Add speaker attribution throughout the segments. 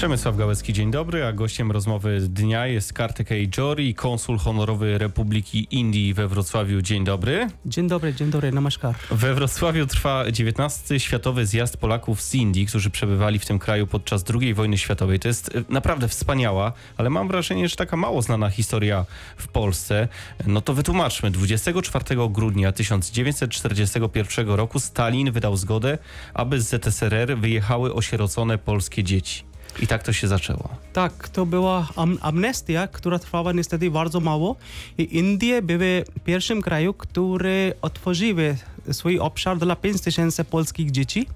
Speaker 1: Przemysław Gałecki, dzień dobry, a gościem rozmowy dnia jest Kartek Ejori, konsul honorowy Republiki Indii we Wrocławiu. Dzień dobry.
Speaker 2: Dzień dobry, dzień dobry, namaskar.
Speaker 1: We Wrocławiu trwa 19. Światowy Zjazd Polaków z Indii, którzy przebywali w tym kraju podczas II wojny światowej. To jest e, naprawdę wspaniała, ale mam wrażenie, że taka mało znana historia w Polsce. No to wytłumaczmy. 24 grudnia 1941 roku Stalin wydał zgodę, aby z ZSRR wyjechały osierocone polskie dzieci. I tak to się zaczęło.
Speaker 2: Tak, to była am amnestia, która trwała niestety bardzo mało. I Indie były pierwszym kraju, który otworzyły swój obszar dla 5 tysięcy polskich dzieci.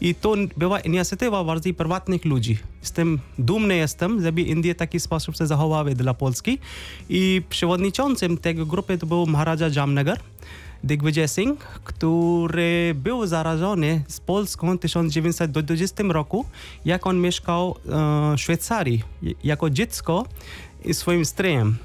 Speaker 2: I to była inicjatywa bardziej prywatnych ludzi. Tym dumny jestem, żeby Indie w taki sposób się zachowały dla Polski. I przewodniczącym tego grupy to był Maharaja Jamnagar. Digvijay Singh, który był zarażony z Polską w 1920 roku, jak on mieszkał e, w Szwajcarii jako dziecko i swoim stryjem.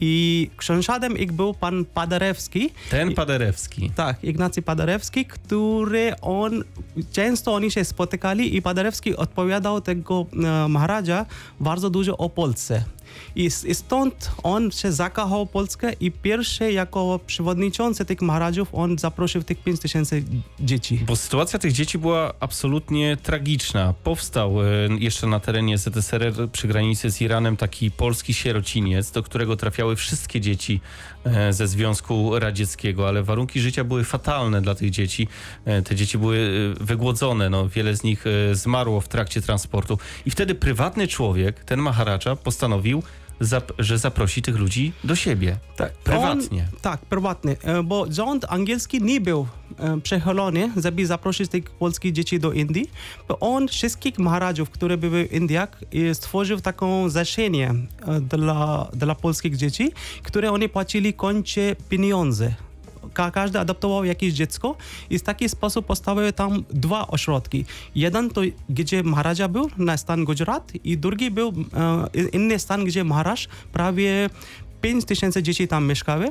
Speaker 2: I książęciem ich był pan Paderewski.
Speaker 1: Ten Paderewski.
Speaker 2: Tak, Ignacy Paderewski, który on, często oni się spotykali i Paderewski odpowiadał tego e, Maharaja bardzo dużo o Polsce. I, stąd on się zakochał Polskę i pierwszy jako przewodniczący tych Maharajów on zaprosił tych 5 tysięcy dzieci.
Speaker 1: Bo sytuacja tych dzieci była absolutnie tragiczna. Powstał e, jeszcze na terenie ZSRR przy granicy z Iranem taki polski sierociniec, do którego trafiały wszystkie dzieci e, ze Związku Radzieckiego, ale warunki życia były fatalne dla tych dzieci. E, te dzieci były wygłodzone, no, wiele z nich zmarło w trakcie transportu. I wtedy prywatny człowiek, ten Maharacza, postanowił zap że zaprosi tych ludzi do siebie. Tak, prywatnie.
Speaker 2: On, tak, prywatnie, e, bo rząd angielski nie był e, przechylony, żeby zaprosić tych polskich dzieci do Indii. Bo on wszystkich maharajów, które były w Indiach, stworzył taką zasienie e, dla, dla polskich dzieci, które oni płacili kończe pieniądze każdy adaptował jakieś dziecko i w taki sposób postawiły tam dwa ośrodki. Jeden to, gdzie Maharaja był, na stan Gujarat i drugi był e, inny stan, gdzie Maharaj prawie 5 tysięcy dzieci tam mieszkały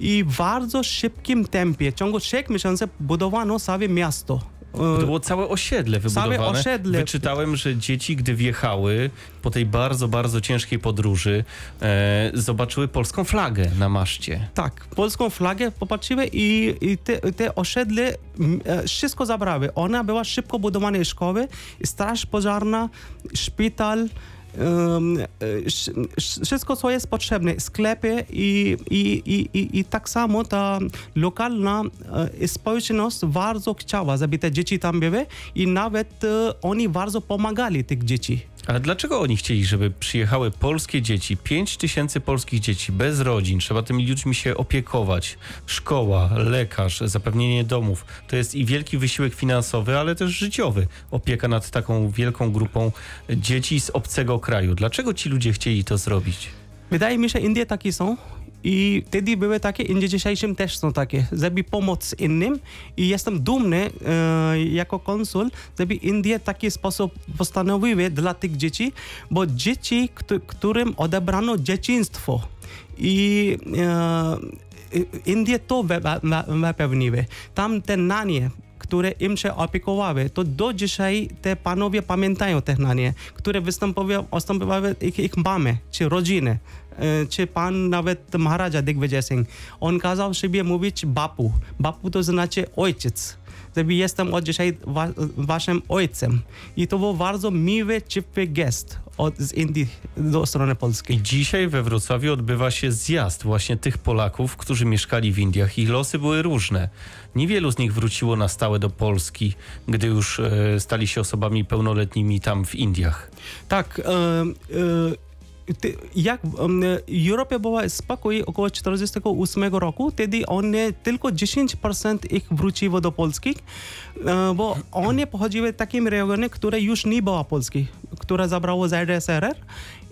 Speaker 2: i w bardzo szybkim tempie, w ciągu 3 miesięcy budowano całe miasto.
Speaker 1: To było całe osiedle wybudowane. Całe osiedle. Wyczytałem, że dzieci, gdy wjechały po tej bardzo, bardzo ciężkiej podróży, e, zobaczyły polską flagę na maszcie.
Speaker 2: Tak, polską flagę popatrzyły i, i te, te osiedle e, wszystko zabrały. Ona była szybko budowana szkoły, straż pożarna, szpital, wszystko, co jest potrzebne, sklepy i, i, i, i, tak samo ta lokalna e, społeczność bardzo chciała, żeby te dzieci tam były i nawet e, oni bardzo pomagali tych dzieci.
Speaker 1: Ale dlaczego oni chcieli, żeby przyjechały polskie dzieci, 5 tysięcy polskich dzieci bez rodzin, trzeba tymi ludźmi się opiekować, szkoła, lekarz, zapewnienie domów. To jest i wielki wysiłek finansowy, ale też życiowy. Opieka nad taką wielką grupą dzieci z obcego kraju. Dlaczego ci ludzie chcieli to zrobić?
Speaker 2: Wydaje mi się, Indie takie są i wtedy były takie, i dzisiejszym też są takie, żeby pomóc innym. I jestem dumny e, jako konsul, żeby Indie taki sposób postanowiły dla tych dzieci, bo dzieci, którym odebrano dzieciństwo i e, Indie to zapewniły. Tam te nanie, które im się opiekowały, to do dzisiaj te panowie pamiętają te nanie, które występowały ich, ich mamy czy rodziny. Czy pan nawet Maharaja Digvijay Singh, on kazał sobie mówić bapu. Bapu to znaczy ojciec. Żeby jestem od dzisiaj wa waszym ojcem. I to był bardzo miły, ciepły gest od, z Indii do strony polskiej.
Speaker 1: I dzisiaj we Wrocławiu odbywa się zjazd właśnie tych Polaków, którzy mieszkali w Indiach. Ich losy były różne. Niewielu z nich wróciło na stałe do Polski, gdy już e, stali się osobami pełnoletnimi tam w Indiach.
Speaker 2: Tak. E, e jak Europie była spokój około 48 roku, wtedy one tylko 10% ich wróciło do Polski, e, bo one pochodziły z takim regionie, które już nie było Polski, które zabrało ZSRR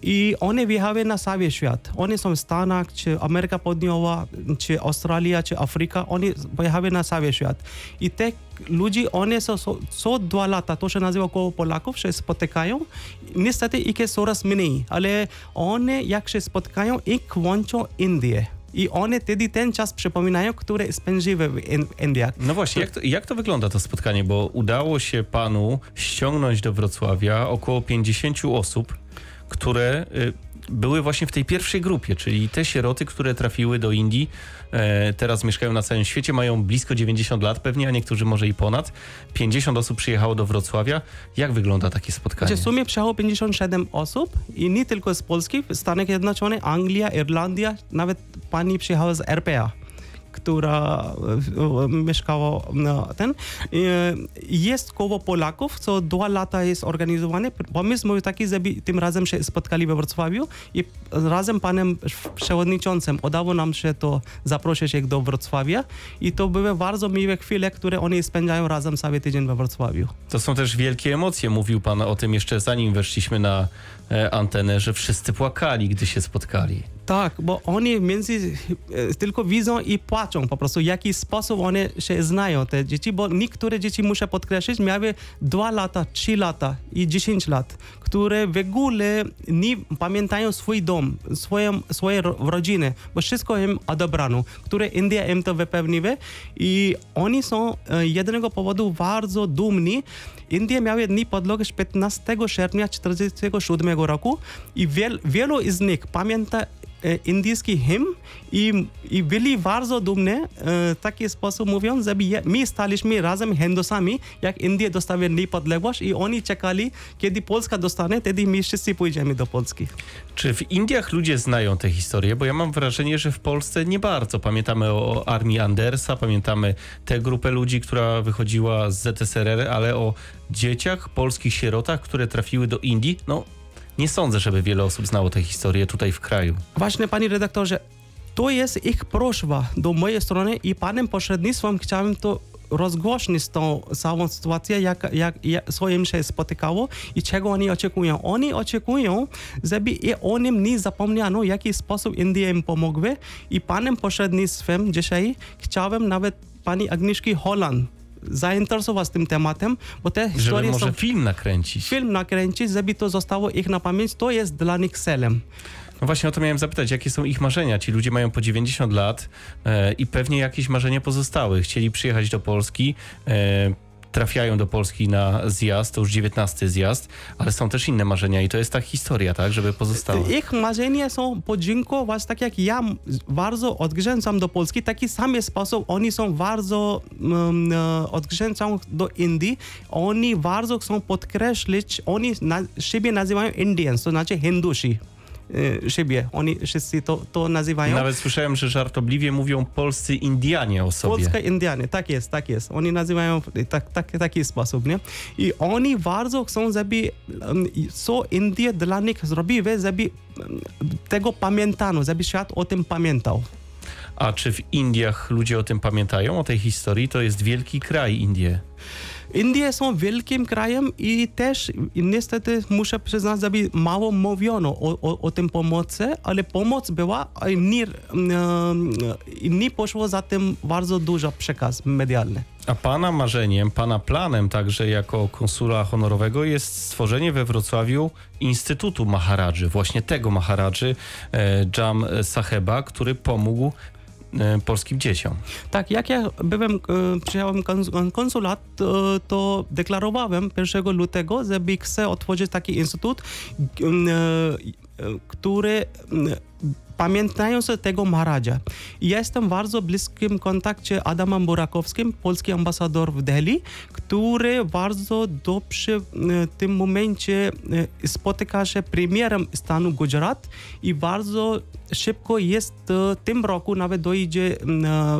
Speaker 2: i one wjechały na cały świat. One są w Stanach, czy Ameryka Południowa, czy Australia, czy Afryka, one pojechały na cały świat. I te ludzi, one są co dwa lata, to się nazywa koło Polaków, się spotykają. Niestety ich coraz mniej, ale one jak się spotkają, ich łączą Indię I one wtedy ten czas przypominają, który spędziły w in- Indiach.
Speaker 1: No właśnie, jak to, jak to wygląda to spotkanie? Bo udało się panu ściągnąć do Wrocławia około 50 osób, które y, były właśnie w tej pierwszej grupie, czyli te sieroty, które trafiły do Indii, e, teraz mieszkają na całym świecie, mają blisko 90 lat pewnie, a niektórzy może i ponad. 50 osób przyjechało do Wrocławia. Jak wygląda takie spotkanie?
Speaker 2: Znaczy, w sumie przyjechało 57 osób i nie tylko z Polski, Stany Zjednoczone, Anglia, Irlandia, nawet pani przyjechała z RPA która e, e, mieszkała na ten. E, Jest koło Polaków, co dwa lata jest organizowane. Pomysł był taki, żeby tym razem się spotkali we Wrocławiu i razem panem przewodniczącym udało nam się to zaprosić ich do Wrocławia i to były bardzo miłe chwile, które oni spędzają razem cały tydzień we Wrocławiu.
Speaker 1: To są też wielkie emocje. Mówił pan o tym jeszcze zanim weszliśmy na antenę, że wszyscy płakali, gdy się spotkali.
Speaker 2: Tak, bo oni między e, tylko widzą i płaczą po prostu, w jaki sposób one się znają, te dzieci, bo niektóre dzieci, muszę podkreślić, miały 2 lata, 3 lata i 10 lat, które w ogóle nie pamiętają swój dom, swoją, swoje ro- rodziny, bo wszystko im odebrano, które India im to wypełniły i oni są e, jednego powodu bardzo dumni. Indie miały niepodległość 15 sierpnia 1947 roku i wiel, wielu z nich pamięta indyjski hymn i, i byli bardzo dumni, e, taki sposób mówiąc, że my staliśmy razem Hindusami, jak Indie dostały niepodległość i oni czekali, kiedy Polska dostanie, wtedy my wszyscy pójdziemy do Polski.
Speaker 1: Czy w Indiach ludzie znają tę historię? Bo ja mam wrażenie, że w Polsce nie bardzo. Pamiętamy o armii Andersa, pamiętamy tę grupę ludzi, która wychodziła z ZSRR, ale o dzieciach, polskich sierotach, które trafiły do Indii, no nie sądzę, żeby wiele osób znało tę historię tutaj w kraju.
Speaker 2: Właśnie, panie redaktorze, to jest ich prośba do mojej strony i panem pośrednictwem chciałem to rozgłośnić tą całą sytuację, jak, jak, jak się spotykało i czego oni oczekują. Oni oczekują, żeby i o nim nie zapomniano, w jaki sposób Indie im pomogły i panem pośrednictwem dzisiaj chciałem nawet pani Agnieszki Holland zainteresować tym tematem, bo te
Speaker 1: Żeby
Speaker 2: historie
Speaker 1: może
Speaker 2: są
Speaker 1: film nakręcić.
Speaker 2: film nakręcić, żeby to zostało ich na pamięć, to jest dla nich celem.
Speaker 1: No właśnie o to miałem zapytać, jakie są ich marzenia? Ci ludzie mają po 90 lat e, i pewnie jakieś marzenia pozostały. Chcieli przyjechać do Polski, e, trafiają do Polski na zjazd, to już 19 zjazd, ale są też inne marzenia i to jest ta historia, tak, żeby pozostała.
Speaker 2: Ich marzenia są podziękować, tak jak ja bardzo odgrzęcam do Polski, taki sam sposób oni są bardzo um, e, odgrzęcam do Indii. Oni bardzo chcą podkreślić, oni na, siebie nazywają Indians, to znaczy Hindusi. E, Siebie, oni wszyscy to, to nazywają.
Speaker 1: Nawet słyszałem, że żartobliwie mówią polscy Indianie o sobie.
Speaker 2: Polska Indianie, tak jest, tak jest. Oni nazywają tak, tak, taki sposób, nie? I oni bardzo chcą, żeby um, co Indie dla nich zrobiły, żeby um, tego pamiętano, żeby świat o tym pamiętał.
Speaker 1: A czy w Indiach ludzie o tym pamiętają, o tej historii? To jest wielki kraj Indie.
Speaker 2: Indie są wielkim krajem i też niestety muszę przyznać, żeby mało mówiono o, o, o tym pomocy, ale pomoc była i nie, nie poszło za tym bardzo dużo przekaz medialny.
Speaker 1: A pana marzeniem, pana planem także jako konsula honorowego jest stworzenie we Wrocławiu Instytutu Maharadży, właśnie tego Maharadży e, Jam Saheba, który pomógł polskim dzieciom.
Speaker 2: Tak, jak ja byłem, e, przyjechałem kons- konsulat, to, to deklarowałem 1 lutego, żeby chcę otworzyć taki instytut, e, e, który pamiętając tego Maharadża. I Ja jestem w bardzo bliskim kontakcie Adamem Burakowskim, polski ambasador w Delhi, który bardzo dobrze e, w tym momencie e, spotyka się premierem stanu Gujarat i bardzo szybko jest e, w tym roku nawet dojdzie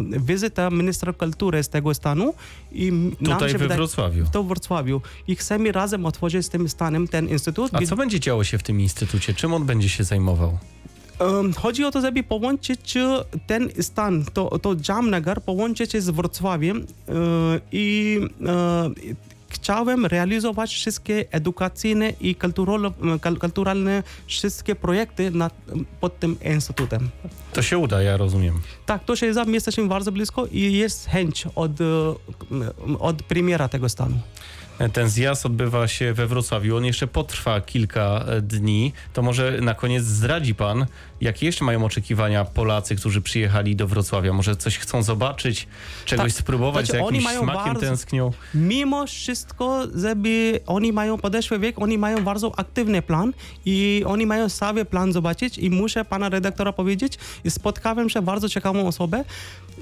Speaker 2: wizyta ministra kultury z tego stanu i
Speaker 1: Tutaj
Speaker 2: się
Speaker 1: we Wrocławiu.
Speaker 2: to w Wrocławiu i chcemy razem otworzyć z tym stanem ten instytut.
Speaker 1: A co będzie działo się w tym instytucie? Czym on będzie się zajmował?
Speaker 2: Chodzi o to, żeby połączyć ten stan, to, to Jamnagar, połączyć z Wrocławiem e, i e, chciałem realizować wszystkie edukacyjne i kulturalne wszystkie projekty nad, pod tym instytutem.
Speaker 1: To się uda, ja rozumiem.
Speaker 2: Tak, to się za, jesteśmy bardzo blisko i jest chęć od, e, od premiera tego stanu.
Speaker 1: Ten zjazd odbywa się we Wrocławiu. On jeszcze potrwa kilka e, dni. To może na koniec zdradzi pan, jakie jeszcze mają oczekiwania Polacy, którzy przyjechali do Wrocławia? Może coś chcą zobaczyć, czegoś
Speaker 2: Tak.
Speaker 1: spróbować,
Speaker 2: Znaczy,
Speaker 1: za
Speaker 2: oni
Speaker 1: jakimś
Speaker 2: mają
Speaker 1: smakiem
Speaker 2: bardzo-
Speaker 1: tęsknią?
Speaker 2: Mimo wszystko, żeby oni mają podeszły wiek, oni mają bardzo aktywny plan i oni mają cały plan zobaczyć i muszę pana redaktora powiedzieć, spotkałem się bardzo ciekawą osobę,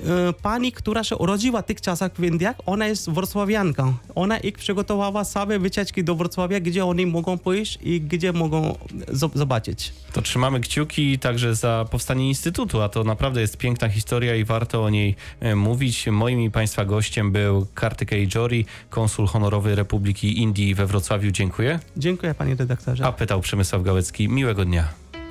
Speaker 2: e, pani, która się urodziła w tych czasach w Indiach, ona jest wrocławianka. Ona ich przygotowała same wycieczki do Wrocławia, gdzie oni mogą pójść i gdzie mogą zo- zobaczyć.
Speaker 1: To trzymamy kciuki także za powstanie Instytutu, a to naprawdę jest piękna historia i warto o niej e, mówić. Moim i Państwa gościem był Kartykej Jori, konsul honorowy Republiki Indii we Wrocławiu. Dziękuję.
Speaker 2: Dziękuję panie redaktorze.
Speaker 1: A pytał Przemysław Gałecki. Miłego dnia.